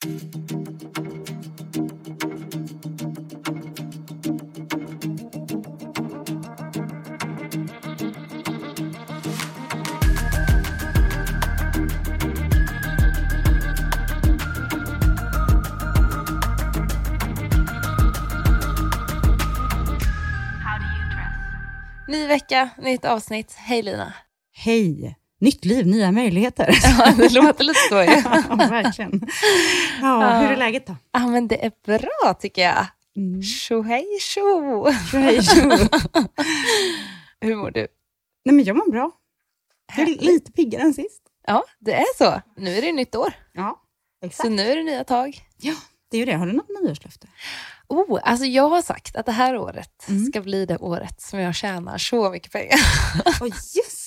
Ny vecka, nytt avsnitt. Hej Lina. Hej! Nytt liv, nya möjligheter. Ja, det låter lite så ju. ja, verkligen. Ja, hur är läget då? Ja, men det är bra tycker jag. Mm. Tjo hej tjo. Tjo. Hur mår du? Nej, men jag mår bra. Jag är lite piggare än sist. Ja, det är så. Nu är det nytt år, Ja, så nu är det nya tag. Ja, det är ju det. Har du något nyårslöfte? Oh, alltså jag har sagt att det här året Mm. ska bli det året som jag tjänar så mycket pengar. Åh, just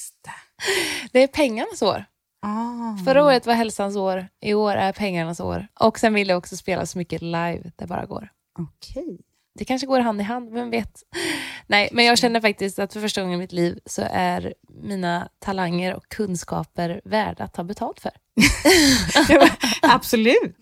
det. Är pengarnas år. Ah. Förra året var hälsans år, i år är pengarnas år. Och sen vill jag också spela så mycket live det bara går. Okej. Det kanske går hand i hand, vem vet? Nej, men jag känner faktiskt att för första gången i mitt liv så är mina talanger och kunskaper värda att ta betalt för. Absolut.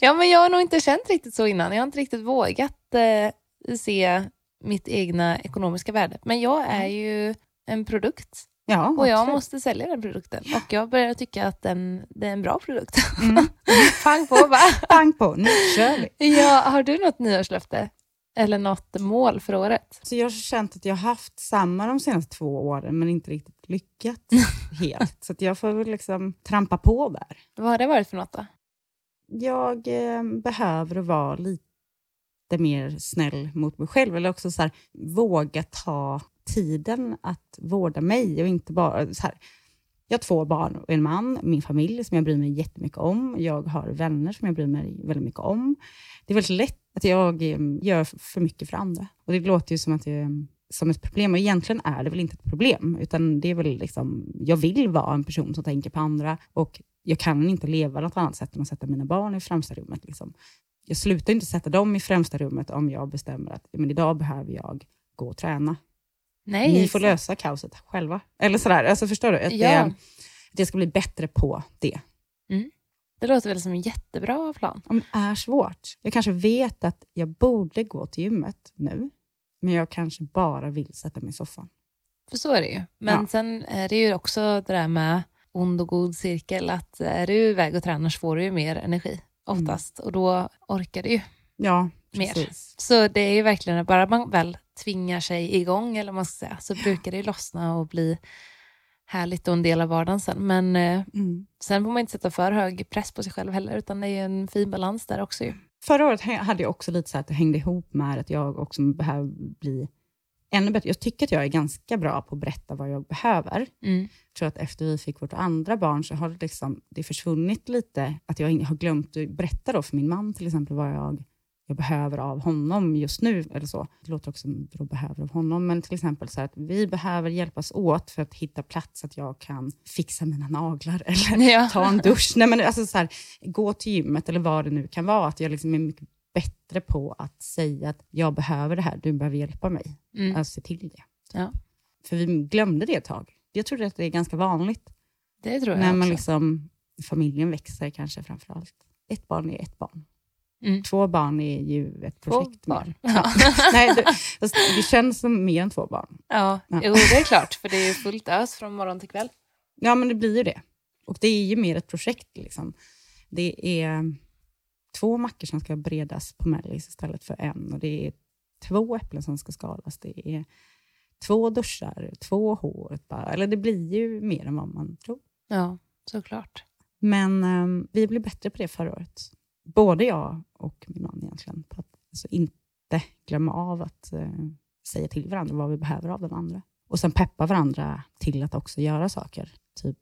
Ja, men jag har nog inte känt riktigt så innan. Jag har inte riktigt vågat eh, se mitt egna ekonomiska värde. Men jag är ju en produkt Ja, och jag absolut. måste sälja den produkten. Och jag börjar tycka att den, det är en bra produkt. Mm. Pang på va? Pang på, nu kör vi. Ja, har du något nyårslöfte? Eller något mål för året? Så jag har känt att jag har haft samma de senaste två åren, men inte riktigt lyckats helt. Så jag får väl liksom trampa på där. Vad har det varit för något då? jag eh, behöver vara lite mer snäll mot mig själv. Eller också så här, våga ta tiden att vårda mig och inte bara... Så här, jag har två barn och en man, min familj som jag bryr mig jättemycket om. Jag har vänner som jag bryr mig väldigt mycket om. Det är väldigt lätt att jag ehm, gör för mycket för andra. Och Det låter ju som, att det, ehm, som ett problem och egentligen är det väl inte ett problem. Utan det är väl liksom, jag vill vara en person som tänker på andra och jag kan inte leva något annat sätt än att sätta mina barn i främsta rummet. Liksom. Jag slutar inte sätta dem i främsta rummet om jag bestämmer att men idag behöver jag gå och träna. Nej, Ni får lösa kaoset själva. Eller sådär, alltså förstår du? Att, Ja. det, jag ska bli bättre på det. Det låter väl som en jättebra plan. Om det är svårt. Jag kanske vet att jag borde gå till gymmet nu, men jag kanske bara vill sätta mig i soffan. För så är det ju. Men Ja. sen är det ju också det där med ond och god cirkel, att är du iväg och tränar så får du ju mer energi oftast och då orkar du ju. Ja, Mer. Så det är ju verkligen, bara man väl tvingar sig igång, eller vad man ska säga, så brukar det lossna och bli härligt och en del av vardagen sen. Men eh, Mm. sen får man inte sätta för hög press på sig själv heller, utan det är en fin balans där också ju. Förra året hade jag också lite så att det hängde ihop med att jag också behöver bli ännu bättre. Jag tycker att jag är ganska bra på att berätta vad jag behöver. Mm. Jag tror att efter vi fick vårt andra barn så har det, liksom, det försvunnit lite. Att jag har glömt att berätta då för min man till exempel vad jag, jag behöver av honom just nu. Eller så. Det låter också som jag behöver av honom. Men till exempel så att vi behöver hjälpas åt för att hitta plats att jag kan fixa mina naglar eller Ja. ta en dusch. Nej, men alltså så här, gå till gymmet eller vad det nu kan vara. Att jag liksom är mycket bättre på att säga att jag behöver det här, du behöver hjälpa mig Mm. att se till det. Ja. För vi glömde det ett tag. Jag tror att det är ganska vanligt Det tror jag när man också. liksom, familjen växer kanske framför allt. Ett barn är ett barn. Mm. Två barn är ju ett Två projekt. barn. Ja. Nej, det, det känns som mer än två barn. Ja, Ja. jo det är klart, för det är fullt ös från morgon till kväll. Ja, men det blir ju det. Och det är ju mer ett projekt. Liksom. Det är två mackor som ska beredas på mellis istället för en. Och det är två äpplen som ska skalas. Det är två duschar, två hår. Bara. Eller det blir ju mer än vad man tror. Ja, såklart. Men ehm, vi blev bättre på det förra året. Både jag och min man egentligen. På att alltså, inte glömma av att eh, säga till varandra vad vi behöver av den andra. Och sen peppa varandra till att också göra saker. Typ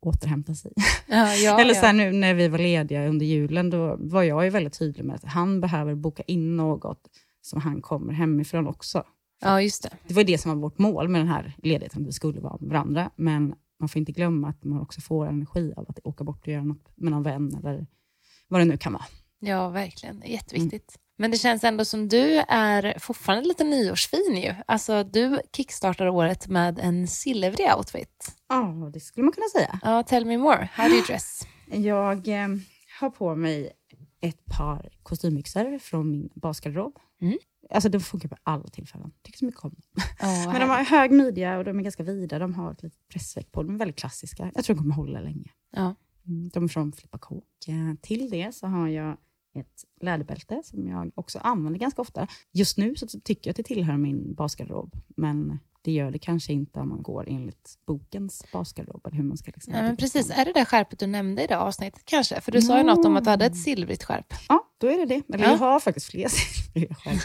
återhämta sig. Ja, ja, Eller så här, nu när vi var lediga under julen, då var jag ju väldigt tydlig med att han behöver boka in något som han kommer hemifrån också. ja, just det. Det var det som var vårt mål med den här ledigheten, att vi skulle vara med varandra. Men man får inte glömma att man också får energi av att åka bort och göra något med någon vän eller vad det nu kan vara. Ja, verkligen. Jätteviktigt. Men det känns ändå som du är fortfarande lite nyårsfin ju. Alltså, du kickstartar året med en silvrig outfit. Ja, det skulle man kunna säga. Ja, tell me more. How do you dress? Jag eh, har på mig ett par kostymbyxor från min basgarderob. Mm. Alltså de funkar på alla tillfällen. Tycker så mycket om dem. Oh, Men de har hög midja och de är ganska vida. De har ett litet pressveck på. De är väldigt klassiska. Jag tror de kommer hålla länge. Ja. Mm, De är från Flippa Kåk. Eh, Till det så har jag ett läderbälte som jag också använder ganska ofta. Just nu så tycker jag att det tillhör min basgarderob, men det gör det kanske inte om man går enligt bokens basgarderob. Eller hur man ska liksom Nej, men precis. Är det det skärpet du nämnde i det avsnittet kanske? För du sa ju något om att du hade ett silvrigt skärp. Ja, då är det det. Eller Ja. jag har faktiskt fler silvriga själv.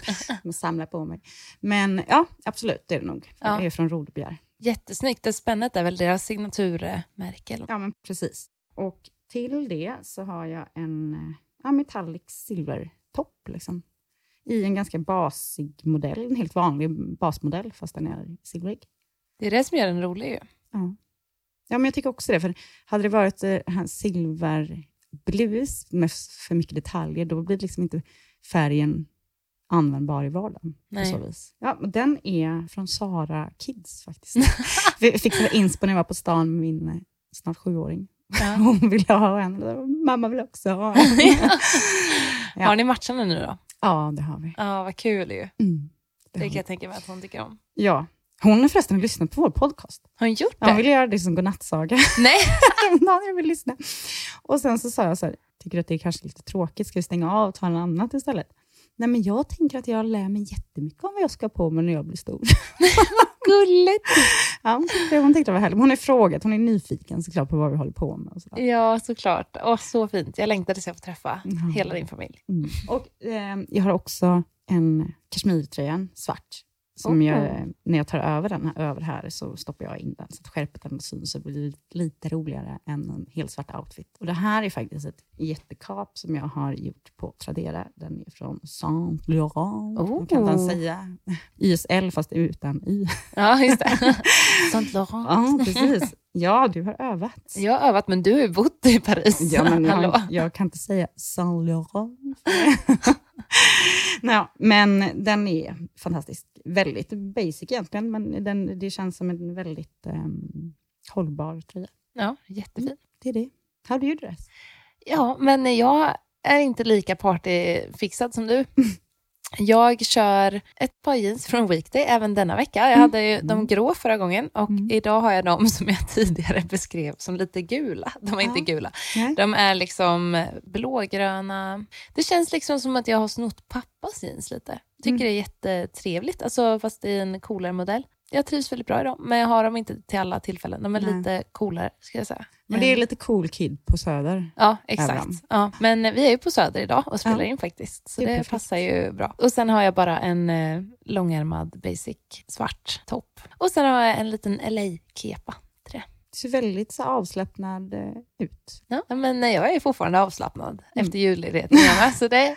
Jag samlar på mig. Men ja, absolut, det är det nog. Ja. Det är från Rodebjer. Jättesnyggt. Det spännet är väl deras signaturmärke? eller- Ja, men precis. Och till det så har jag en eh, ja, metallic silvertopp. Liksom. I en ganska basig modell. En helt vanlig basmodell, fast den är silvrig. Det är det som gör den rolig ju. Ja. ja, men jag tycker också det. För hade det varit eh, silverblus med för mycket detaljer, då blir det liksom inte färgen användbar i vardagen. Nej. På så vis. Ja, den är från Sara Kids faktiskt. Vi fick sån inspo när jag var på stan med min eh, snart sjuåring. Ja. Hon ville ha en, mamma vill också ha en. Ja. Har ni matchande nu då? ja, det har vi. Ja, vad kul ju. Mm, det Det kan jag tänka mig att hon tycker om. Ja. Hon har förresten lyssnat på vår podcast. Har hon gjort Ja, hon det? ville göra det som godnattsaga. Nej. Jag vill lyssna. Och sen så sa jag så här, tycker du att det är kanske lite tråkigt, ska vi stänga av och ta något annat istället? Nej, men jag tänker att jag lär mig jättemycket om vad jag ska på mig när jag blir stor. Gulligt. Ja, tyckte, hon tyckte det var härligt. Hon är frågat, hon är nyfiken såklart på vad vi håller på med. Och sådär. Ja, såklart. Åh, så fint. Jag längtade tills jag får träffa Ja. hela din familj. Mm. Och eh, jag har också en kashmirtröja, svart. Som Oh. jag, när jag tar över den här, över här så stoppar jag in den så att skärpet syns så det blir lite roligare än en helt svart outfit. Och det här är faktiskt ett jättekap som jag har gjort på Tradera. Den är från Saint Laurent. Oh. Man kan inte ens säga YSL fast utan Y. Ja, just det. Saint Laurent. Ja, precis. Ja, du har övat. Jag har övat, men du har ju bott i Paris. Ja, men jag, jag kan inte säga Saint Laurent. Nej, men den är fantastisk. Väldigt basic egentligen, men den, det känns som en väldigt um, hållbar tröja. Ja, jättefin. Det är det. How do you dress? Ja, men jag är inte lika partyfixad som du. Jag kör ett par jeans från Weekday även denna vecka. Jag hade ju de grå förra gången och Mm. idag har jag de som jag tidigare beskrev som lite gula. De är inte Ja. gula. Nej. De är liksom blågröna. Det känns liksom som att jag har snott pappas jeans lite. Tycker Mm. det är jättetrevligt, alltså, fast i en coolare modell. Jag trivs väldigt bra i dem, men jag har dem inte till alla tillfällen. De är Nej. lite coolare, ska jag säga. Men det är Eh, lite cool kid på Söder. Ja, exakt. Ja, men vi är ju på Söder idag och spelar Ja. in faktiskt, så Det det, passar ju bra. Och sen har jag bara en eh, långärmad basic svart topp. Och sen har jag en liten LA-kepa. Ser väldigt så avslappnad eh, ut. Ja, men jag är fortfarande avslappnad Mm. efter julledigheten hemma, så det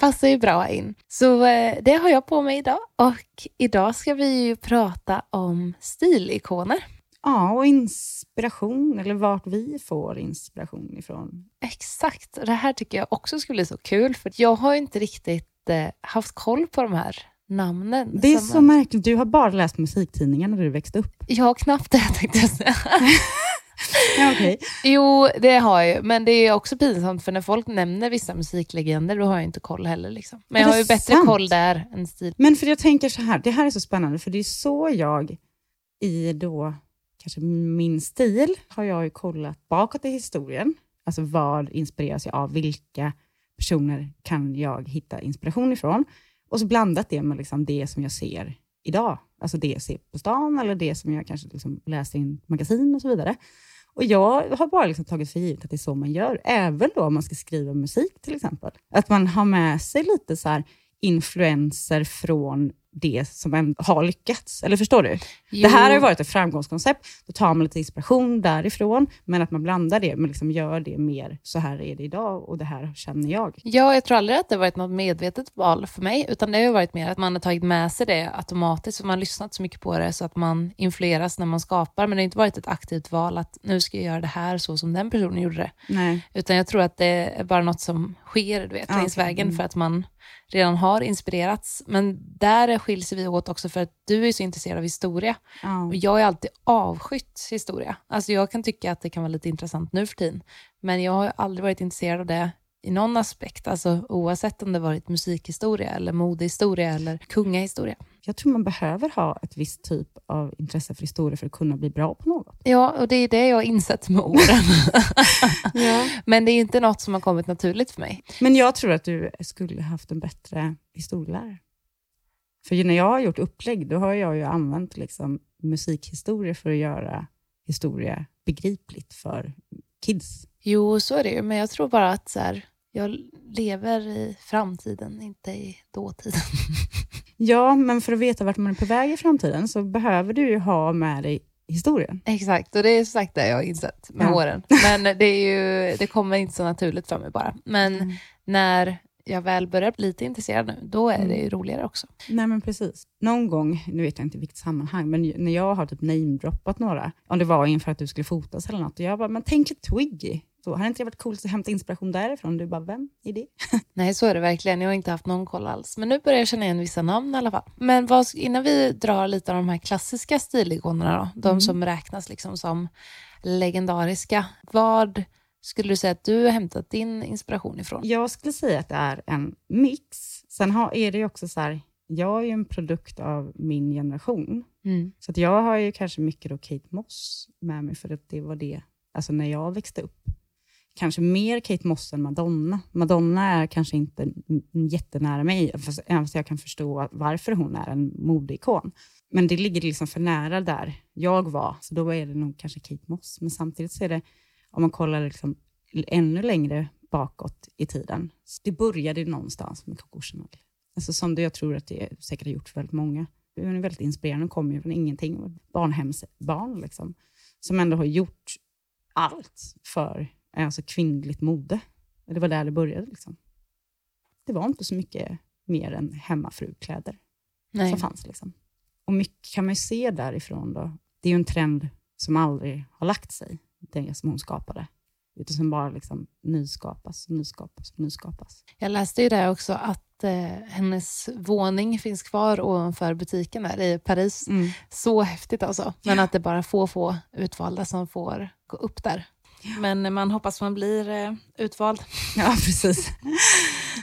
passar ju bra in. Så eh, det har jag på mig idag och idag ska vi ju prata om stilikoner. Ja, och inspiration, eller vart vi får inspiration ifrån. Exakt, och det här tycker jag också skulle bli så kul för jag har ju inte riktigt eh, haft koll på de här namnen. Det är så märkligt, du har bara läst musiktidningar när du växte upp. Jag har knappt det tänkte jag säga. Ja, okej. Jo, det har jag. Men det är också pinsamt för när folk nämner vissa musiklegender, då har jag inte koll heller. Liksom. Men jag har ju bättre sant? koll där än stil. Men för jag tänker så här, det här är så spännande, för det är så jag i då kanske min stil har jag ju kollat bakåt i historien. Alltså vad inspireras jag av? Vilka personer kan jag hitta inspiration ifrån? Och så blandat det med liksom det som jag ser idag. Alltså det jag ser på stan eller det som jag kanske liksom läser i en magasin och så vidare. Och jag har bara liksom tagit för givet att det är så man gör, även då om man ska skriva musik till exempel. Att man har med sig lite så här influenser från det som en har lyckats. Eller förstår du? Det här har ju varit ett framgångskoncept. Då tar man lite inspiration därifrån, men att man blandar det, men liksom gör det mer, så här är det idag och det här känner jag. Ja, jag tror aldrig att det har varit något medvetet val för mig, utan det har varit mer att man har tagit med sig det automatiskt, för man har lyssnat så mycket på det så att man influeras när man skapar, men det har inte varit ett aktivt val att nu ska jag göra det här så som den personen gjorde det. Nej. Utan jag tror att det är bara något som sker du vet, längs okej. vägen Mm. för att man redan har inspirerats. Men där skiljs vi åt också för att du är så intresserad av historia. Ja. Och jag har alltid avskytt historia. Alltså jag kan tycka att det kan vara lite intressant nu för tiden. Men jag har aldrig varit intresserad av det i någon aspekt, alltså oavsett om det varit musikhistoria eller modehistoria eller kungahistoria. Jag tror man behöver ha ett visst typ av intresse för historia för att kunna bli bra på något. Ja, och det är det jag har insett med åren. Ja. Men det är inte något som har kommit naturligt för mig. Men jag tror att du skulle haft en bättre historielärare. För när jag har gjort upplägg, då har jag ju använt liksom musikhistoria för att göra historia begripligt för kids. Jo, så är det ju, men jag tror bara att så här, jag lever i framtiden, inte i dåtiden. Ja, men för att veta vart man är på väg i framtiden så behöver du ju ha med dig historien. Exakt, och det är sagt det jag har insett med Ja. åren. Men det, är ju, det kommer inte så naturligt för mig bara. Men Mm. när jag väl börjar bli lite intresserad nu, då är det Mm. ju roligare också. Nej, men precis. Någon gång, nu vet jag inte i vilket sammanhang, men när jag har typ namedroppat några, om det var inför att du skulle fotas eller något, och jag bara, men tänk Twiggy. Då hade inte det varit coolt att hämta inspiration därifrån? Du bara, vem är det? Nej, så är det verkligen. Jag har inte haft någon koll alls. Men nu börjar jag känna igen vissa namn i alla fall. Men vad, innan vi drar lite av de här klassiska stilikonerna då, de Mm. som räknas liksom som legendariska. Vad skulle du säga att du har hämtat din inspiration ifrån? Jag skulle säga att det är en mix. Sen har, är det ju också så här, jag är ju en produkt av min generation. Mm. Så att jag har ju kanske mycket då Kate Moss med mig, för att det var det, alltså när jag växte upp. Kanske mer Kate Moss än Madonna. Madonna är kanske inte jättenära mig, även fast jag kan förstå varför hon är en modeikon. Men det ligger liksom för nära där jag var, så då är det nog kanske Kate Moss. Men samtidigt så är det, om man kollar liksom ännu längre bakåt i tiden, så det började någonstans med Coco Chanel. Alltså som det jag tror att det säkert har gjort för väldigt många. Hon är väldigt inspirerande, hon kommer ju från ingenting. Barnhemsbarn liksom, som ändå har gjort allt för alltså, kvinnligt mode. Det var där det började. Liksom. Det var inte så mycket mer än hemmafrukläder Nej. som fanns. Liksom. Och mycket kan man ju se därifrån. Då. Det är ju en trend som aldrig har lagt sig, det som hon skapade. Utan som bara liksom nyskapas, nyskapas, nyskapas. Jag läste ju där också att eh, hennes våning finns kvar ovanför butiken där i Paris. Mm. Så häftigt alltså. Men att det bara få, få utvalda som får gå upp där. Men man hoppas man blir eh, utvald Ja, precis.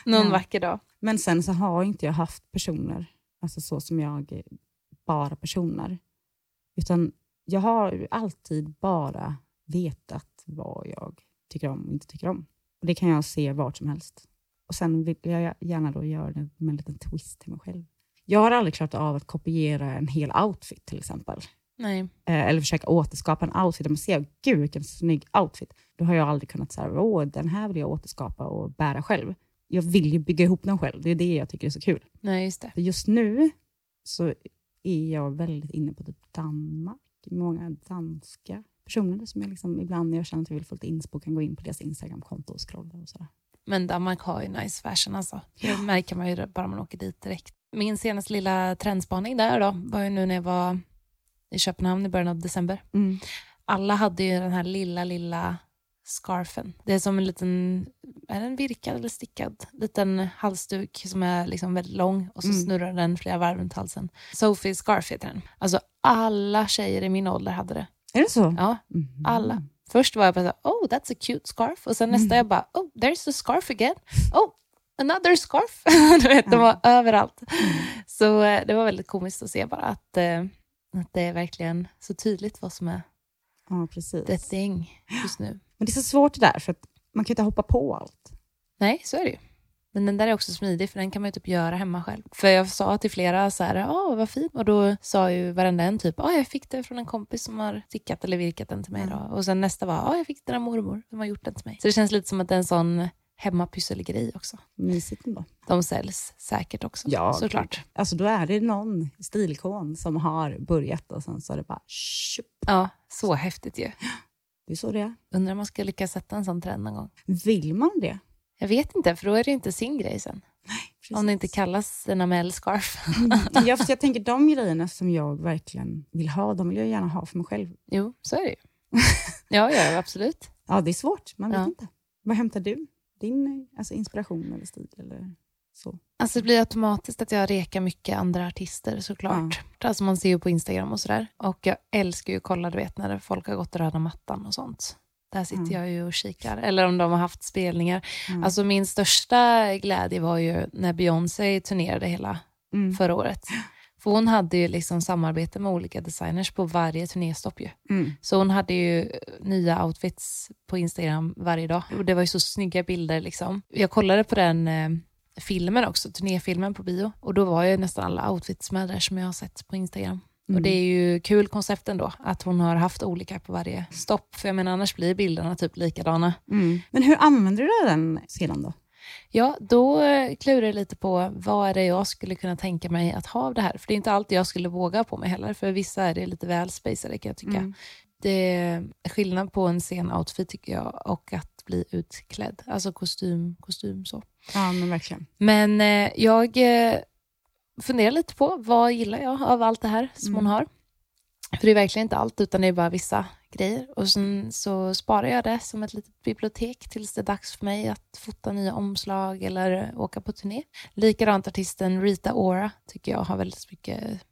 någon Ja. vacker dag. Men sen så har inte jag haft personer, alltså så som jag, eh, bara personer. Utan jag har alltid bara vetat vad jag tycker om och inte tycker om. Och Det kan jag se vart som helst. Och Sen vill jag gärna då göra det med en liten twist till mig själv. Jag har aldrig klarat av att kopiera en hel outfit till exempel. Nej. Eh, eller försöka återskapa en outfit. Där man ser, gud vilken snygg outfit. Då har jag aldrig kunnat säga, åh den här vill jag återskapa och bära själv. Jag vill ju bygga ihop den själv. Det är det jag tycker är så kul. Nej, just det. För just nu så är jag väldigt inne på typ Danmark. Många danska personer som jag liksom, ibland när jag känner att jag vill få lite inspo kan gå in på deras Instagramkonto och scrolla och sådär. Men Danmark har ju nice fashion alltså. Det märker man ju bara man åker dit direkt. Min senaste lilla trendspaning där då var ju nu när jag var i Köpenhamn i början av december. Alla hade ju den här lilla, lilla scarfen. Det är som en liten, är den virkad eller stickad? Liten halsduk som är liksom väldigt lång och så Mm. snurrar den flera varv runt halsen. Sophie scarf heter den. Alltså alla tjejer i min ålder hade det. Är det så? Ja, Mhm. alla. Först var jag bara så oh that's a cute scarf. Och sen nästa Mm. jag bara, oh there's the scarf again. Oh, another scarf. du vet, de var överallt. Så eh, det var väldigt komiskt att se bara att, eh, att det är verkligen så tydligt vad som är Ja, precis. the thing just nu. Men det är så svårt det där, för att man kan ju inte hoppa på allt. Nej, så är det ju. Men den där är också smidig för den kan man ju typ göra hemma själv. För jag sa till flera så här, ja vad fint. Och då sa ju varenda en typ, ja jag fick det från en kompis som har stickat eller virkat den till mig. Då. Och sen nästa var, ja jag fick den av mormor som har gjort den till mig. Så det känns lite som att det är en sån hemmapysselgrej också. Mysigt ändå. De säljs säkert också, Ja, såklart. Alltså då är det någon stilikon som har börjat och sen så är det bara tjup. Ja, så häftigt ju. Det är så det är. Undrar om man ska lyckas sätta en sån trend någon gång. Vill man det? Jag vet inte, för då är det inte sin grej sen. Om det inte kallas en Amel-scarf. Mm. Ja, för jag tänker de grejerna som jag verkligen vill ha, de vill jag gärna ha för mig själv. Jo, så är det ju. Ja, ja, absolut. Ja, det är svårt. Man vet Ja. inte. Vad hämtar du? Din alltså, inspiration eller stil? Eller så? Alltså det blir automatiskt att jag rekar mycket andra artister såklart. Alltså man ser ju på Instagram och sådär. Och jag älskar ju att kolla, du vet, när folk har gått röda mattan och sånt. Där sitter Mm. jag ju och kikar. Eller om de har haft spelningar. Mm. Alltså min största glädje var ju när Beyoncé turnerade hela Mm. förra året. För hon hade ju liksom samarbete med olika designers på varje turnéstopp ju. Mm. Så hon hade ju nya outfits på Instagram varje dag. Och det var ju så snygga bilder liksom. Jag kollade på den eh, filmen också, turnéfilmen på bio. Och då var ju nästan alla outfits med där som jag har sett på Instagram. Mm. Och det är ju kul koncept ändå, att hon har haft olika på varje stopp. För jag menar annars blir bilderna typ likadana. Mm. Men hur använder du den sedan då? Ja, då eh, klurar jag lite på vad är det jag skulle kunna tänka mig att ha av det här. För det är inte alltid jag skulle våga på mig heller. För vissa är det lite väl spacade kan jag tycka. Mm. Det är skillnad på en scen-outfit tycker jag och att bli utklädd. Alltså kostym, kostym så. Ja, men verkligen. Men eh, jag eh, funderar lite på vad gillar jag av allt det här som hon Mm. har. För det är verkligen inte allt utan det är bara vissa grejer. Och sen så sparar jag det som ett litet bibliotek tills det är dags för mig att fota nya omslag eller åka på turné. Likadant artisten Rita Ora tycker jag har väldigt mycket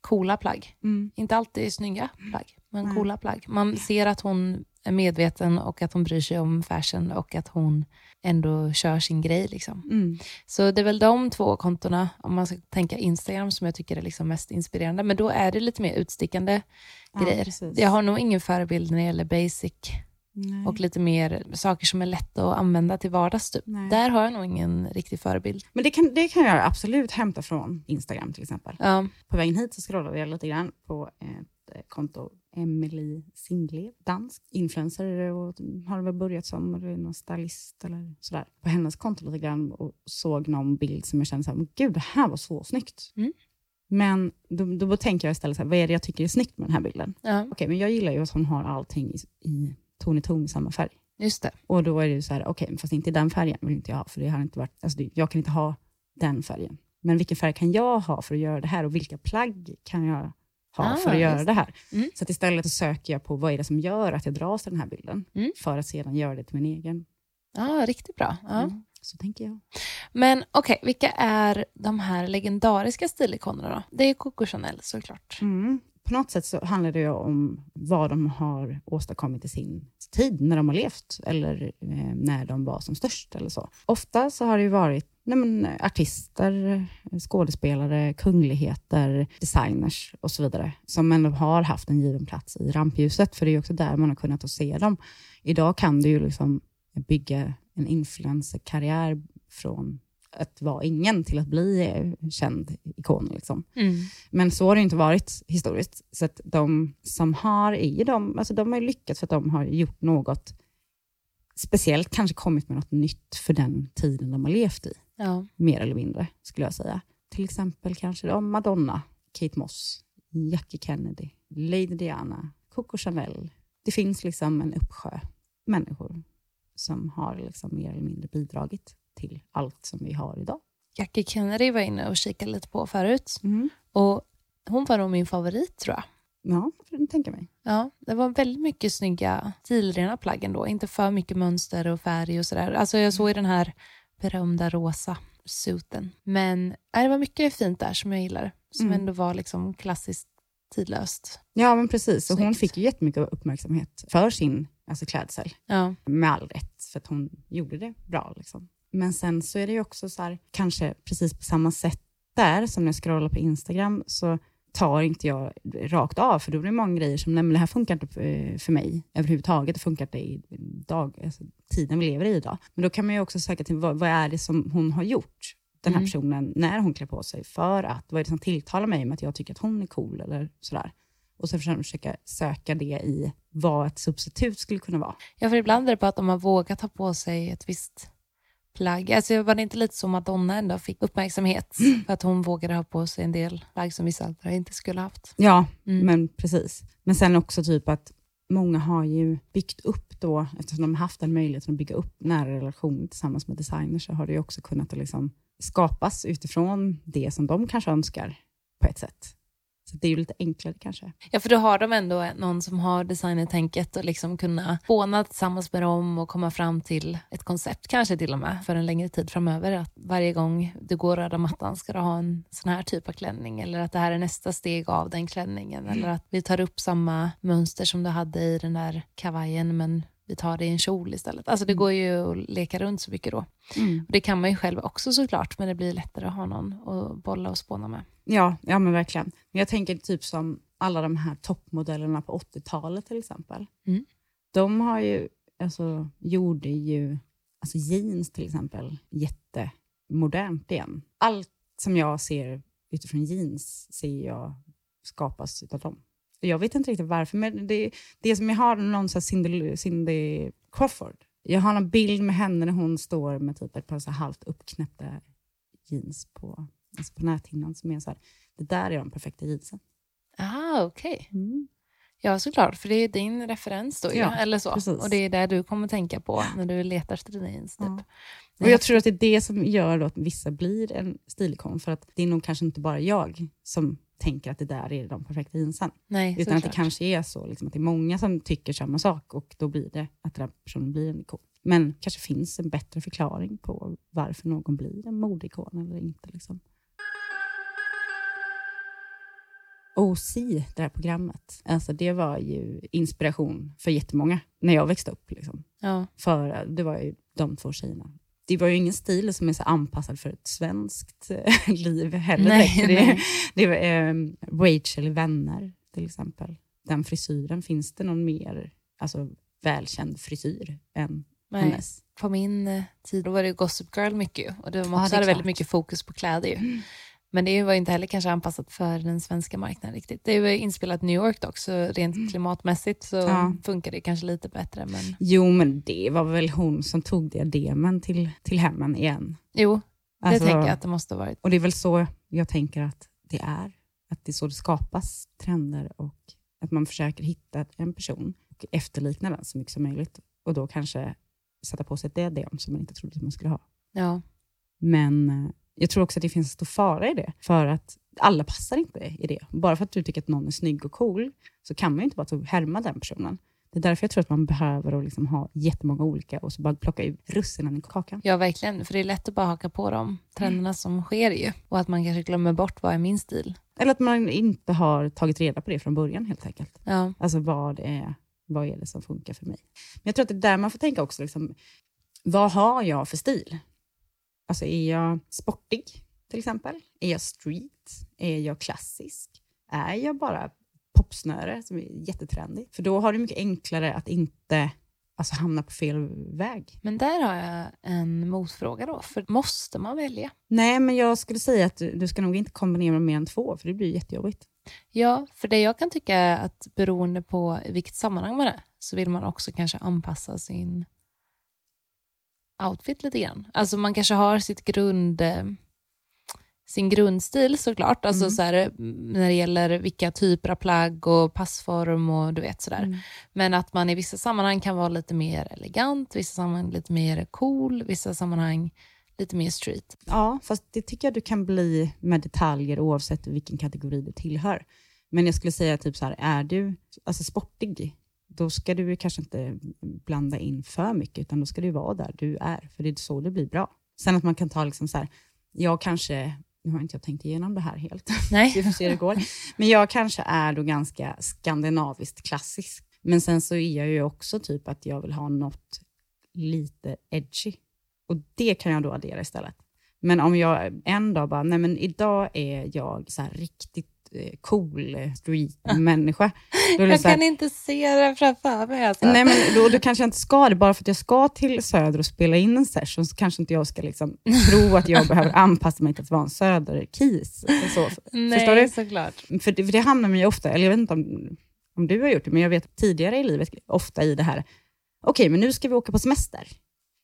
coola plagg. Mm. Inte alltid snygga plagg, men Nej. coola plagg. Man ser att hon är medveten och att hon bryr sig om fashion och att hon ändå kör sin grej. Liksom. Mm. Så det är väl de två kontona, om man ska tänka Instagram, som jag tycker är liksom mest inspirerande. Men då är det lite mer utstickande Ja, grejer. precis. Jag har nog ingen förebild när det gäller basic Nej. och lite mer saker som är lätta att använda till vardags. Typ. Där har jag nog ingen riktig förebild. Men det kan, det kan jag absolut hämta från Instagram till exempel. Ja, På vägen hit så scrollade jag lite grann på ett eh, konto, Emily Sindlev, dansk influencer och har väl börjat som någon stylist eller sådär. På hennes konto lite grann och såg någon bild som jag kände så här, men gud det här var så snyggt. Mm. Men då, då tänker jag istället så här, vad är det jag tycker är snyggt med den här bilden? ja, Okej, men jag gillar ju att hon har allting i, i ton i ton i samma färg. just det. Och då är det ju så här, okej, men fast inte den färgen vill inte jag ha, för det har inte varit, alltså jag kan inte ha den färgen. Men vilken färg kan jag ha för att göra det här och vilka plagg kan jag ha Ah, för att göra just det här? Mm. Så istället så söker jag på vad är det som gör att jag dras till den här bilden, Mm. för att sedan göra det till min egen. Ja, riktigt bra. Ja. Mm. Så tänker jag. Men okej, vilka är de här legendariska stilikonerna då? Det är Coco Chanel såklart. Mm. På något sätt så handlar det ju om vad de har åstadkommit i sin tid, när de har levt eller eh, när de var som störst eller så. Ofta så har det ju varit nej men, artister, skådespelare, kungligheter, designers och så vidare, som ändå har haft en given plats i rampljuset, för det är ju också där man har kunnat se dem. Idag kan du ju liksom bygga en influencerkarriär från att vara ingen till att bli eh, känd ikon. Liksom. Mm. Men så har det inte varit historiskt. Så att de som har är ju de, alltså de har lyckats för att de har gjort något speciellt, kanske kommit med något nytt för den tiden de har levt i, Ja. mer eller mindre, skulle jag säga. Till exempel kanske då Madonna, Kate Moss, Jackie Kennedy, Lady Diana, Coco Chanel. Det finns liksom en uppsjö människor som har liksom mer eller mindre bidragit till allt som vi har idag. Jackie Kennedy var inne och kikade lite på förut. Och hon var nog min favorit tror jag. Ja, får jag tänka mig. Ja, det var väldigt mycket snygga stilrena plagg ändå. Inte för mycket mönster och färg och sådär. Alltså jag såg ju den här berömda rosa suiten. Men nej, det var mycket fint där som jag gillar. Som Mm. ändå var liksom klassiskt tidlöst. Ja, men precis. Och hon fick ju jättemycket uppmärksamhet för sin alltså, klädsel. Ja, Med all rätt, för att hon gjorde det bra. Liksom. Men sen så är det ju också så här, kanske precis på samma sätt där, som när jag scrollar på Instagram, så tar inte jag rakt av, för då blir det många grejer som, nej men det här funkar inte för- för mig överhuvudtaget, det funkar inte i dag, alltså, tiden vi lever i idag. Men då kan man ju också söka till, vad, vad är det som hon har gjort, den här Mm. personen, när hon klär på sig, för att, vad är det som tilltalar mig med att jag tycker att hon är cool, eller sådär. Och så försöka försöka söka det i vad ett substitut skulle kunna vara. Ja, för ibland är det bara att de har vågat ta på sig ett visst plagg. Alltså var det inte lite så Madonna ändå fick uppmärksamhet för att hon vågade ha på sig en del plagg som vissa andra inte skulle ha haft? Ja, Mm. men precis. Men sen också typ att många har ju byggt upp då, eftersom de har haft den möjligheten att bygga upp nära relationer tillsammans med designers, så har det ju också kunnat liksom skapas utifrån det som de kanske önskar på ett sätt. Så det är ju lite enklare kanske. Ja, för då har de ändå någon som har designertänket och liksom kunna spåna tillsammans med dem och komma fram till ett koncept, kanske till och med, för en längre tid framöver. Att varje gång du går röda mattan ska du ha en sån här typ av klänning eller att det här är nästa steg av den klänningen eller att vi tar upp samma mönster som du hade i den där kavajen men vi tar det i en kjol istället. Alltså det Mm. går ju att leka runt så mycket då. Mm. Det kan man ju själv också såklart, men det blir lättare att ha någon att bolla och spåna med. Ja, ja men verkligen. Men jag tänker typ som alla de här toppmodellerna på 80-talet till exempel. Mm. De har ju, alltså, gjorde ju alltså jeans till exempel jättemodernt igen. Allt som jag ser utifrån jeans ser jag skapas av dem. Jag vet inte riktigt varför, men det, det som jag har någon så Cindy, Cindy Crawford. Jag har en bild med henne när hon står med typ ett par så halvt uppknäppta jeans på, alltså på näthinnan som är så här, det där är de perfekta jeansen. Ah, okej. Ja, såklart, för det är din referens då, ju, Ja, eller så. precis. Och det är det du kommer tänka på när du letar efter dina jeans. Typ. Ja. Och jag tror att det är det som gör att vissa blir en stilikon, för att det är nog kanske inte bara jag som tänker att det där är de perfekta jeansen, Nej, utan att det kanske är så liksom, att det är många som tycker samma sak och då blir det att den här personen blir en ikon. Men kanske finns en bättre förklaring på varför någon blir en modeikon eller inte. Liksom. OC, det här programmet, alltså det var ju inspiration för jättemånga när jag växte upp. Liksom. Ja. För det var ju de två tjejerna. Det var ju ingen stil som är så anpassad för ett svenskt eh, liv heller. Nej, det, nej. det var eh, Rachel i Vänner till exempel. Den frisyren, finns det någon mer alltså, välkänd frisyr än Nej. hennes? På min eh, tid då var det Gossip Girl mycket och Ja, också är hade väldigt klart. mycket fokus på kläder ju. Men det var inte heller kanske anpassat för den svenska marknaden riktigt. Det ju inspelat i New York dock, så rent klimatmässigt så Ja. funkar det kanske lite bättre. Men Jo, men det var väl hon som tog diademen till, till hemmen igen. jo, det Alltså, tänker jag att det måste ha varit. Och det är väl så jag tänker att det är. Att det är så det skapas trender och att man försöker hitta en person och efterlikna den så mycket som möjligt. Och då kanske sätta på sig ett diadem som man inte trodde att man skulle ha. Ja. Men eh, jag tror också att det finns en stor fara i det. För att alla passar inte i det. Bara för att du tycker att någon är snygg och cool så kan man ju inte bara härma den personen. Det är därför jag tror att man behöver att liksom ha jättemånga olika och så bara plocka ut russinen i kakan. ja, verkligen. För det är lätt att bara haka på de trenderna som sker ju. Och att man kanske glömmer bort vad är min stil. Eller att man inte har tagit reda på det från början helt enkelt. Ja, Alltså vad är, vad är det som funkar för mig? Men jag tror att det är där man får tänka också, liksom, vad har jag för stil? Alltså är jag sportig till exempel? Är jag street? Är jag klassisk? Är jag bara popsnöre som är jättetrendig? För då har det mycket enklare att inte alltså, hamna på fel väg. men där har jag en motfråga då. För måste man välja? Nej, men jag skulle säga att du, du ska nog inte kombinera mer än två, för det blir jättejobbigt. Ja, för det jag kan tycka är att beroende på vilket sammanhang man är så vill man också kanske anpassa sin outfit lite grann. Alltså man kanske har sitt grund, eh, sin grundstil såklart, alltså Mm. så här, när det gäller vilka typer av plagg och passform och du vet sådär. Men att man i vissa sammanhang kan vara lite mer elegant, vissa sammanhang lite mer cool, vissa sammanhang lite mer street. Ja, fast det tycker jag du kan bli med detaljer oavsett vilken kategori du tillhör. Men jag skulle säga typ så här, är du alltså sportig, då ska du kanske inte blanda in för mycket, utan då ska du vara där du är, för det är så det blir bra. Sen att man kan ta liksom så här, jag kanske, nu har inte jag tänkt igenom det här helt, Nej. vi får se hur det går, men jag kanske är då ganska skandinaviskt klassisk. Men sen så är jag ju också typ att jag vill ha något lite edgy. Och det kan jag då addera istället. Men om jag en dag bara, nej men idag är jag så här riktigt cool eh, street-människa. Jag kan inte se det framför mig. Alltså. Nej, men då, då kanske jag inte ska det. Bara för att jag ska till Söder och spela in en session så kanske inte jag ska liksom tro att jag behöver anpassa mig till att vara en Söder-kis. Så, Nej, förstår du? såklart. För det, för det hamnar man ju ofta, eller jag vet inte om, om du har gjort det, men jag vet tidigare i livet, ofta i det här, okej, men nu ska vi åka på semester.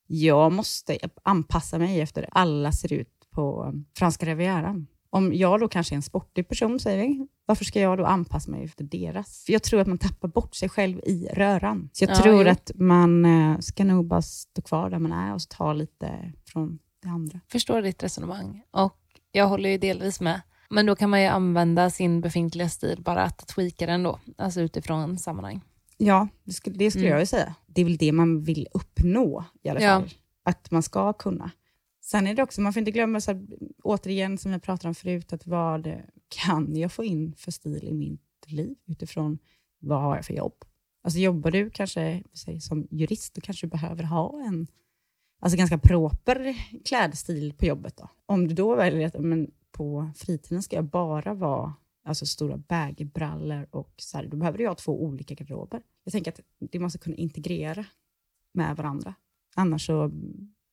Jag måste anpassa mig efter hur alla ser ut på franska rivieran. Om jag då kanske är en sportig person, säger vi, varför ska jag då anpassa mig efter deras? För jag tror att man tappar bort sig själv i röran. Så jag Ja, tror jo. att man eh, ska nog bara stå kvar där man är och ta lite från det andra. förstår ditt resonemang och jag håller ju delvis med. Men då kan man ju använda sin befintliga stil, bara att tweaka den då, alltså utifrån sammanhang. Ja, det skulle, det skulle Mm. jag ju säga. Det är väl det man vill uppnå i alla Ja. fall. Att man ska kunna. Sen är det också, man får inte glömma, så här, återigen som jag pratade om förut, att vad kan jag få in för stil i mitt liv utifrån vad har jag för jobb? Alltså jobbar du kanske säg, som jurist, då kanske du behöver ha en alltså ganska proper klädstil på jobbet. Då. Om du då väljer att men på fritiden ska jag bara vara alltså stora bagbrallor och så här, då behöver du ha två olika garderober. Jag tänker att det måste kunna integrera med varandra. Annars så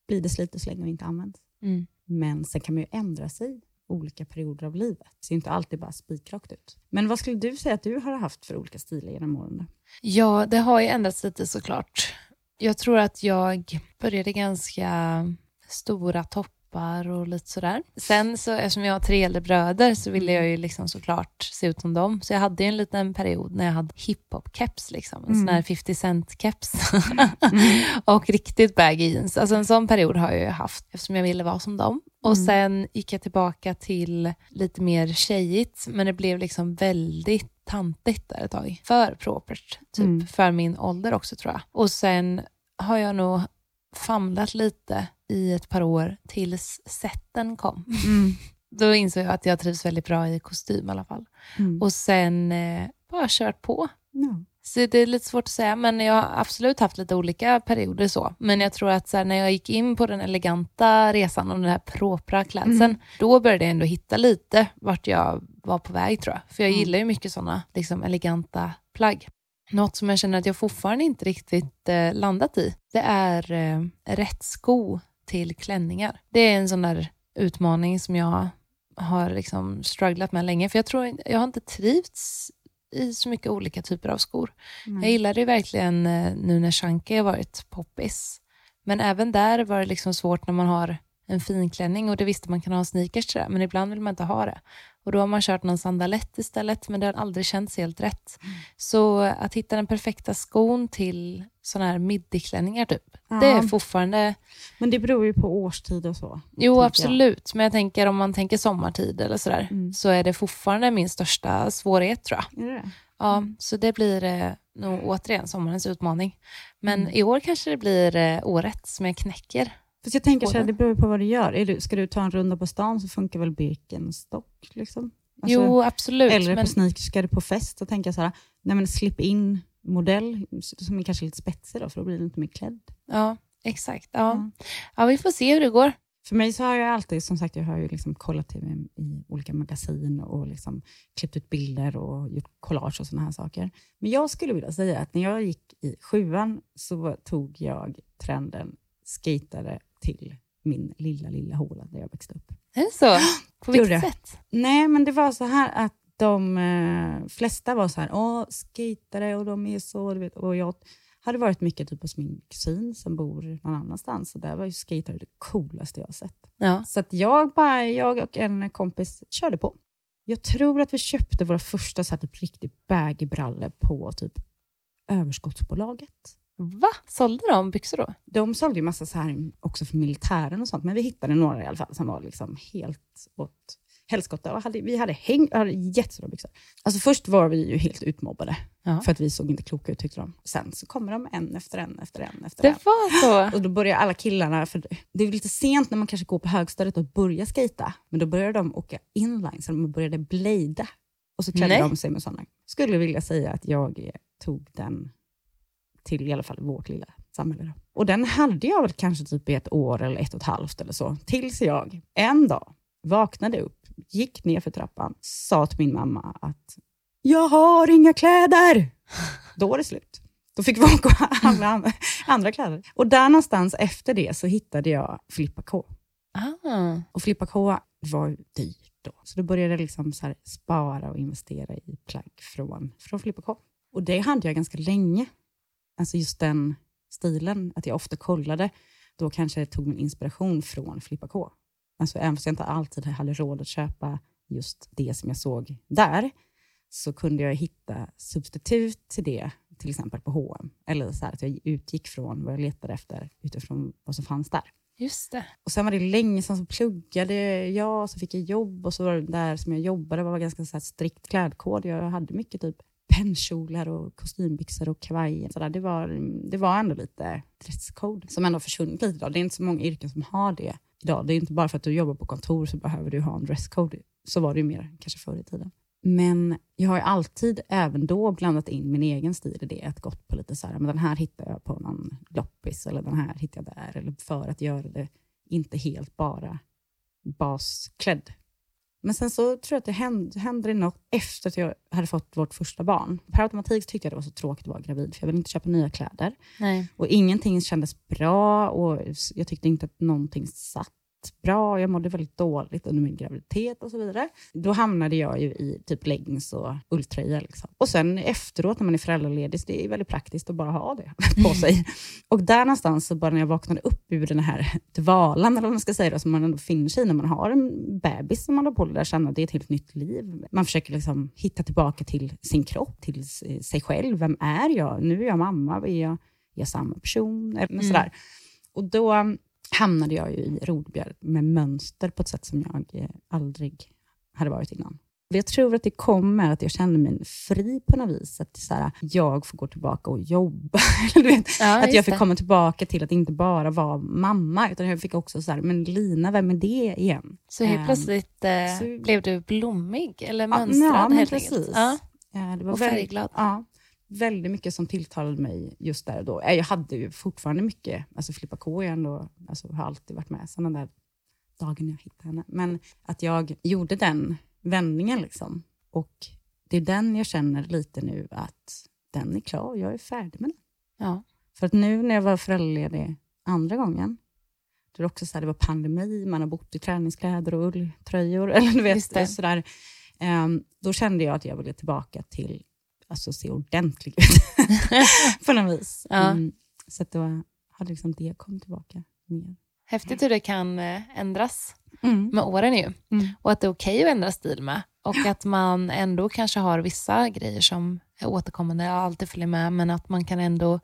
blir det slit och släng och inte används. Mm. Men sen kan man ju ändra sig olika perioder av livet. Det ser inte alltid bara spikrakt ut. Men vad skulle du säga att du har haft för olika stilar genom åren? Ja, det har ju ändrats lite såklart. Jag tror att jag började ganska stora toppar och lite sådär. Sen så eftersom jag har tre äldre bröder så ville jag ju liksom såklart se ut som dem. Så jag hade ju en liten period när jag hade hiphop-keps, liksom. en sån här 50 cent-keps. och riktigt baggy jeans. Alltså en sån period har jag ju haft eftersom jag ville vara som dem. Och sen gick jag tillbaka till lite mer tjejigt, men det blev liksom väldigt tantigt där ett tag. För propert, typ. Mm. För min ålder också tror jag. Och sen har jag nog famlat lite i ett par år tills sätten kom. Mm. Då insåg jag att jag trivs väldigt bra i kostym i alla fall. Mm. Och sen eh, bara kört på. Ja. Så det är lite svårt att säga, men jag har absolut haft lite olika perioder så. Men jag tror att så här, när jag gick in på den eleganta resan och den här propra klädseln, Mm. då började jag ändå hitta lite vart jag var på väg tror jag. För jag Mm. gillar ju mycket sådana liksom, eleganta plagg. Något som jag känner att jag fortfarande inte riktigt eh, landat i, det är eh, rätt sko till klänningar. Det är en sån där utmaning som jag har liksom strugglat med länge. För jag tror jag har inte trivts i så mycket olika typer av skor. Mm. Jag gillade ju verkligen eh, nu när Chunky har varit poppis. Men även där var det liksom svårt när man har en finklänning och det visste man kan ha sneakers till det, men ibland vill man inte ha det. Och då har man kört någon sandalett istället, men det har aldrig känts helt rätt. Så att hitta den perfekta skon till sådana här midjeklänningar typ, det är Ja. fortfarande... Men det beror ju på årstid och så. Jo, absolut. Men jag tänker om man tänker sommartid eller sådär, Mm. så är det fortfarande min största svårighet tror jag. Det? Ja, så det blir eh, nog återigen sommarens utmaning. Men Mm. i år kanske det blir eh, året som jag knäcker. Fast jag tänker så här, det beror på vad du gör. Är du, ska du ta en runda på stan så funkar väl Birkenstock? Liksom? Alltså, jo, absolut. eller men, på sneakers, ska du på fest, så tänker jag så här, nej men slip in modell som är kanske lite spetsig då, för då blir du inte mer klädd. ja, exakt. Ja. Mm. ja, vi får se hur det går. För mig så har jag alltid, som sagt, jag har ju liksom kollat i, i olika magasin och liksom klippt ut bilder och gjort collage och sådana här saker. Men jag skulle vilja säga att när jag gick i sjuan så tog jag trenden skatare till min lilla, lilla håla där jag växte upp. Är det så? På vilket sätt? Nej, men det var så här att de eh, flesta var så här, åh, skatare och de är så, du vet. Och jag hade varit mycket typ hos min kusin som bor någon annanstans och där var ju skatare det coolaste jag sett. Ja. Så att jag, bara, jag och en kompis körde på. Jag tror att vi köpte våra första så här, typ, riktigt baggy på typ överskottsbolaget. Va? Sålde de byxor då? De sålde ju massa så här också för militären och sånt, men vi hittade några i alla fall som var liksom helt åt helskotta. Hade, vi hade, häng, hade jättestora byxor. Alltså först var vi ju helt utmobbade, Ja. för att vi såg inte kloka ut tyckte de. Sen så kommer de en efter en efter en efter Det en. var så? Och då börjar alla killarna, för det är lite sent när man kanske går på högstadiet och börjar skata, men då började de åka inline, så de började blada. Och så klädde Nej. de sig med sådana. Skulle vilja säga att jag tog den till i alla fall vårt lilla samhälle. Då. Och den hade jag väl kanske typ i ett år eller ett och ett halvt eller så, tills jag en dag vaknade upp, gick ner för trappan, sa till min mamma att jag har inga kläder. Då var det slut. Då fick vi åka och handla andra, kläder. Och där någonstans efter det så hittade jag Filippa K. Ah. Och Filippa K var dyrt då. Så då började jag liksom så spara och investera i plagg från, från Filippa K. Och det hade jag ganska länge. Alltså just den stilen, att jag ofta kollade. Då kanske jag tog min inspiration från Filippa K. Alltså även fast jag inte alltid hade råd att köpa just det som jag såg där, så kunde jag hitta substitut till det, till exempel på H&M. Eller så här att jag utgick från vad jag letade efter utifrån vad som fanns där. Just det. Och sen var det länge sedan så pluggade jag, så fick jag jobb och så var det där som jag jobbade var ganska så strikt klädkod. Jag hade mycket typ pennkjolar och kostymbyxor och kavajer. Så där. Det, var, det var ändå lite dresscode som ändå försvunnit lite idag. Det är inte så många yrken som har det idag. Det är inte bara för att du jobbar på kontor så behöver du ha en dresscode. Så var det ju mer kanske förr i tiden. Men jag har ju alltid, även då, blandat in min egen stil i det. Att gått på lite så här, men den här hittar jag på någon loppis eller den här hittar jag där. Eller för att göra det inte helt bara basklädd. Men sen så tror jag att det hände, hände något efter att jag hade fått vårt första barn. Per automatik tyckte jag det var så tråkigt att vara gravid, för jag ville inte köpa nya kläder. Nej. Och ingenting kändes bra och jag tyckte inte att någonting satt bra. Jag mådde väldigt dåligt under min graviditet och så vidare. Då hamnade jag ju i typ leggings och ulltröja. Liksom. Och sen efteråt när man är föräldraledig, så det är väldigt praktiskt att bara ha det på sig. Och där någonstans, så bara när jag vaknade upp ur den här dvalan, eller vad man ska säga, då, som man ändå finner sig i när man har en bebis som man har på där känna att det är ett helt nytt liv. Man försöker liksom hitta tillbaka till sin kropp, till sig själv. Vem är jag? Nu är jag mamma. Är jag, är jag samma person? Eller Mm. sådär. Och då hamnade jag ju i rodbjörn med mönster på ett sätt som jag eh, aldrig hade varit innan. Jag tror att det kom med att jag kände mig fri på något vis. Att så här, jag får gå tillbaka och jobba. Du vet, Ja, att jag fick det. komma tillbaka till att inte bara vara mamma, utan jag fick också så här, men Lina, vem är det igen? Så helt Ehm, plötsligt eh, så- blev du blommig eller mönstrad ja, helt precis. enkelt. Ja, Eh, Det var och färgglad. Ja, väldigt mycket som tilltalade mig just där och då. Eh, Jag hade ju fortfarande mycket, alltså Filippa K är ändå, alltså har alltid varit med sedan den där dagen jag hittade henne. Men att jag gjorde den vändningen liksom. Och det är den jag känner lite nu att den är klar, jag är färdig med den. Ja. För att nu när jag var föräldraledig andra gången, då det också så här, det var pandemi, man har bott i träningskläder och ulltröjor, eller du vet, sådär. Ehm, då kände jag att jag ville tillbaka till, alltså se ordentlig ut, på något vis. Ja. Mm, så att var, hade liksom det kommit tillbaka mer. Häftigt hur det kan eh, ändras Mm. med åren ju. Mm. Och att det är okej att ändra stil med. Och att man ändå kanske har vissa grejer som är återkommande och alltid följer med, men att man kan ändå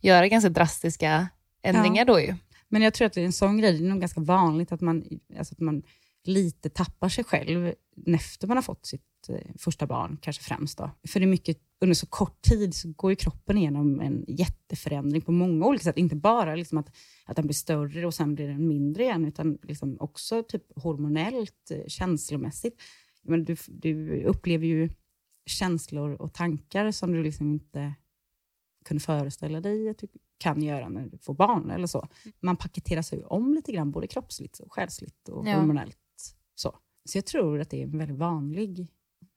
göra ganska drastiska ändringar då ju. Men jag tror att det är en sån grej, det är nog ganska vanligt att man, alltså att man lite tappar sig själv efter man har fått sitt eh, första barn, kanske främst. Då. För det är mycket, under så kort tid så går ju kroppen igenom en jätteförändring på många olika sätt. Inte bara liksom att, att den blir större och sen blir den mindre igen, utan liksom också typ hormonellt, eh, känslomässigt. Men du, du upplever ju känslor och tankar som du liksom inte kunde föreställa dig att du kan göra när du får barn eller så. Man paketeras ju om lite grann, både kroppsligt och själsligt och Ja. hormonellt. Så. jag tror att det är en väldigt vanlig...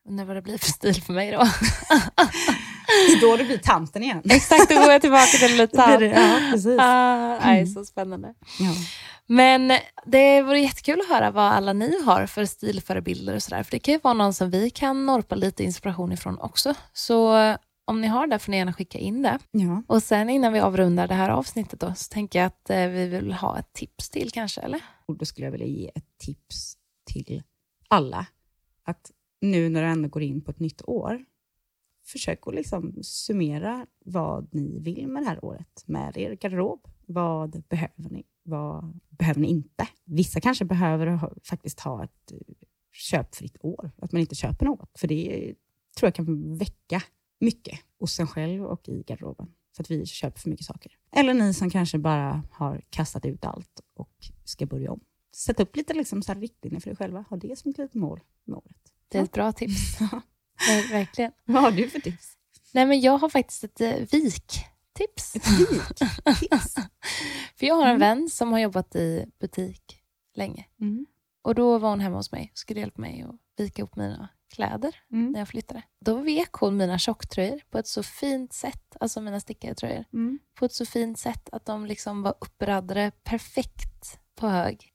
Undrar vad det blir för stil för mig då. Det är då det blir tanten igen. Exakt, då går jag tillbaka till blir det, ja, precis. Ah, nej, Mm. så spännande. Ja. Men det vore jättekul att höra vad alla ni har för stilförebilder och sådär. För det kan ju vara någon som vi kan norpa lite inspiration ifrån också. Så om ni har det får ni gärna skicka in det. Ja. Och sen innan vi avrundar det här avsnittet då, så tänker jag att eh, vi vill ha ett tips till kanske, eller? Och då skulle jag vilja ge ett tips till alla. Att nu när du ändå går in på ett nytt år, försök att liksom summera vad ni vill med det här året med er garderob. Vad behöver ni? Vad behöver ni inte? Vissa kanske behöver ha, faktiskt ha ett eh, köpfritt år, att man inte köper något. För det tror jag kan väcka mycket hos en själv och i garderoben. För att vi köper för mycket saker. Eller ni som kanske bara har kastat ut allt och ska börja om. Sätt upp lite liksom så här riktlinjer för dig själva. Ha det som ett litet mål med året. Det är ett bra tips. Nej, verkligen. Vad har du för tips? Nej, men jag har faktiskt ett eh, viktips. Tips? För jag har en Mm. vän som har jobbat i butik länge. Mm. Och då var hon hemma hos mig och skulle hjälpa mig att vika ihop mina kläder Mm. när jag flyttade. Då vek hon mina tjocktröjor på ett så fint sätt, alltså mina stickade tröjor, Mm. på ett så fint sätt att de liksom var uppradade perfekt på hög.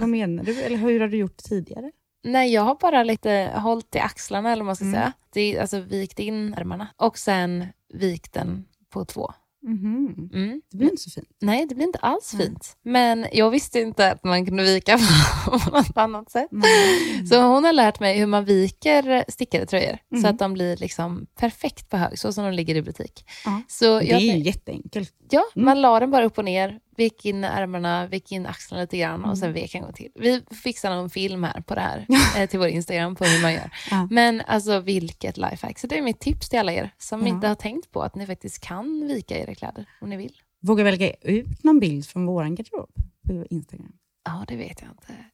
Vad menar du? Eller hur har du gjort tidigare? Nej, jag har bara lite hållit i axlarna eller vad man ska Mm. säga. Det, alltså vikt in ärmarna och sen vikt den på två. Mhm. Mm. Det blir inte så fint. Nej, det blir inte alls fint. Men jag visste inte att man kunde vika på något annat sätt. Mm. Så hon har lärt mig hur man viker stickade tröjor så Mm. att de blir liksom perfekt på hög, så som de ligger i butik. Så Det jag, är ju jätteenkelt. ja, Mm. man la den bara upp och ner, vek in ärmarna, vek in axlarna lite grann och Mm. sen vek en gång till. Vi fixar någon film här på det här eh, till vår Instagram på hur man gör. Ja. Men alltså vilket lifehack. Så det är mitt tips till alla er som Ja. inte har tänkt på att ni faktiskt kan vika era kläder om ni vill. Vågar vi lägga ut någon bild från vår garderob på Instagram? Ja, det vet jag inte.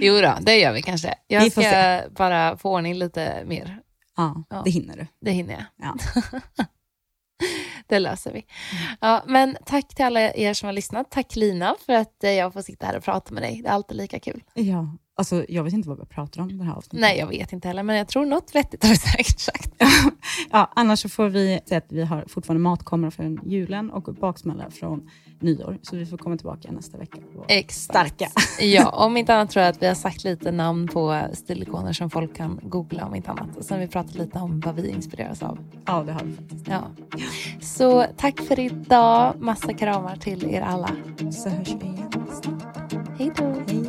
Jo då, det gör vi kanske. Jag Vi ska bara få ordning lite mer. Ja, Ja. det hinner du. Det hinner jag. Det löser vi. Ja, men tack till alla er som har lyssnat. Tack Lina för att eh, jag får sitta här och prata med dig. Det är alltid lika kul. Ja, alltså jag vet inte vad vi pratar om i det här avsnittet. Nej, jag vet inte heller, men jag tror något vettigt har vi säkert sagt. Ja, annars så får vi säga att vi har fortfarande matkamera från julen och baksmälla från nyår. Så vi får komma tillbaka nästa vecka. och Exakt. Starka. Ja, om inte annat tror jag att vi har sagt lite namn på stilikoner som folk kan googla om inte annat. Och sen har vi pratat lite om vad vi inspireras av. Ja, det har vi faktiskt. Ja. Så tack för idag. Massa kramar till er alla. Så hörs vi igen snart. Hej då.